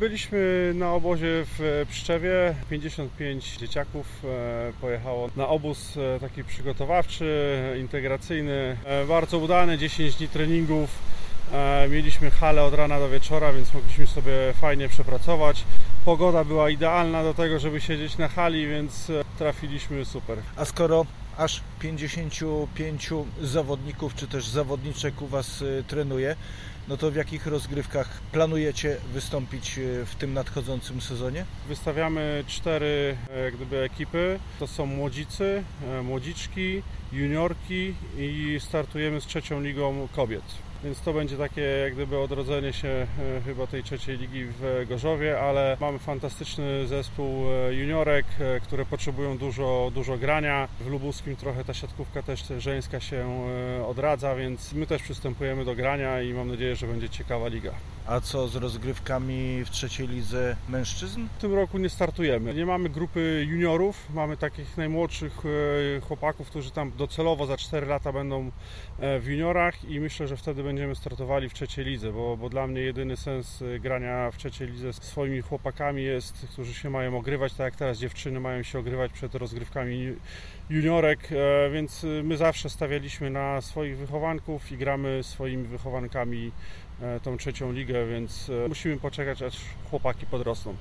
Byliśmy na obozie w Pszczewie. 55 dzieciaków e, pojechało na obóz e, taki przygotowawczy, integracyjny. E, Bardzo udany, 10 dni treningów. E, Mieliśmy halę od rana do wieczora, więc mogliśmy sobie fajnie przepracować. Pogoda była idealna do tego, żeby siedzieć na hali, więc e, trafiliśmy super. A skoro aż 55 zawodników czy też zawodniczek u Was y, trenuje, no to w jakich rozgrywkach planujecie wystąpić y, w tym nadchodzącym sezonie? Wystawiamy cztery e, jak gdyby ekipy. To są młodzicy, e, młodziczki, juniorki i startujemy z trzecią ligą kobiet. Więc to będzie takie jak gdyby odrodzenie się e, chyba tej trzeciej ligi w Gorzowie, ale mamy fantastyczny zespół juniorek, które potrzebują dużo, dużo grania. W Lubuskim trochę ta siatkówka też żeńska się e, odradza, więc my też przystępujemy do grania i mam nadzieję, że będzie ciekawa liga. A co z rozgrywkami w trzeciej lidze mężczyzn? W tym roku nie startujemy. Nie mamy grupy juniorów, mamy takich najmłodszych e, chłopaków, którzy tam docelowo za 4 lata będą e, w juniorach i myślę, że wtedy będziemy startowali w trzeciej lidze, bo, bo dla mnie jedyny sens e, grania w trzeciej lidze z swoimi chłopakami jest, którzy się mają ogrywać, tak jak teraz dziewczyny mają się ogrywać przed rozgrywkami juniorek, więc my zawsze stawialiśmy na swoich wychowanków i gramy swoimi wychowankami tą trzecią ligę, więc e, musimy poczekać, aż chłopaki podrosną.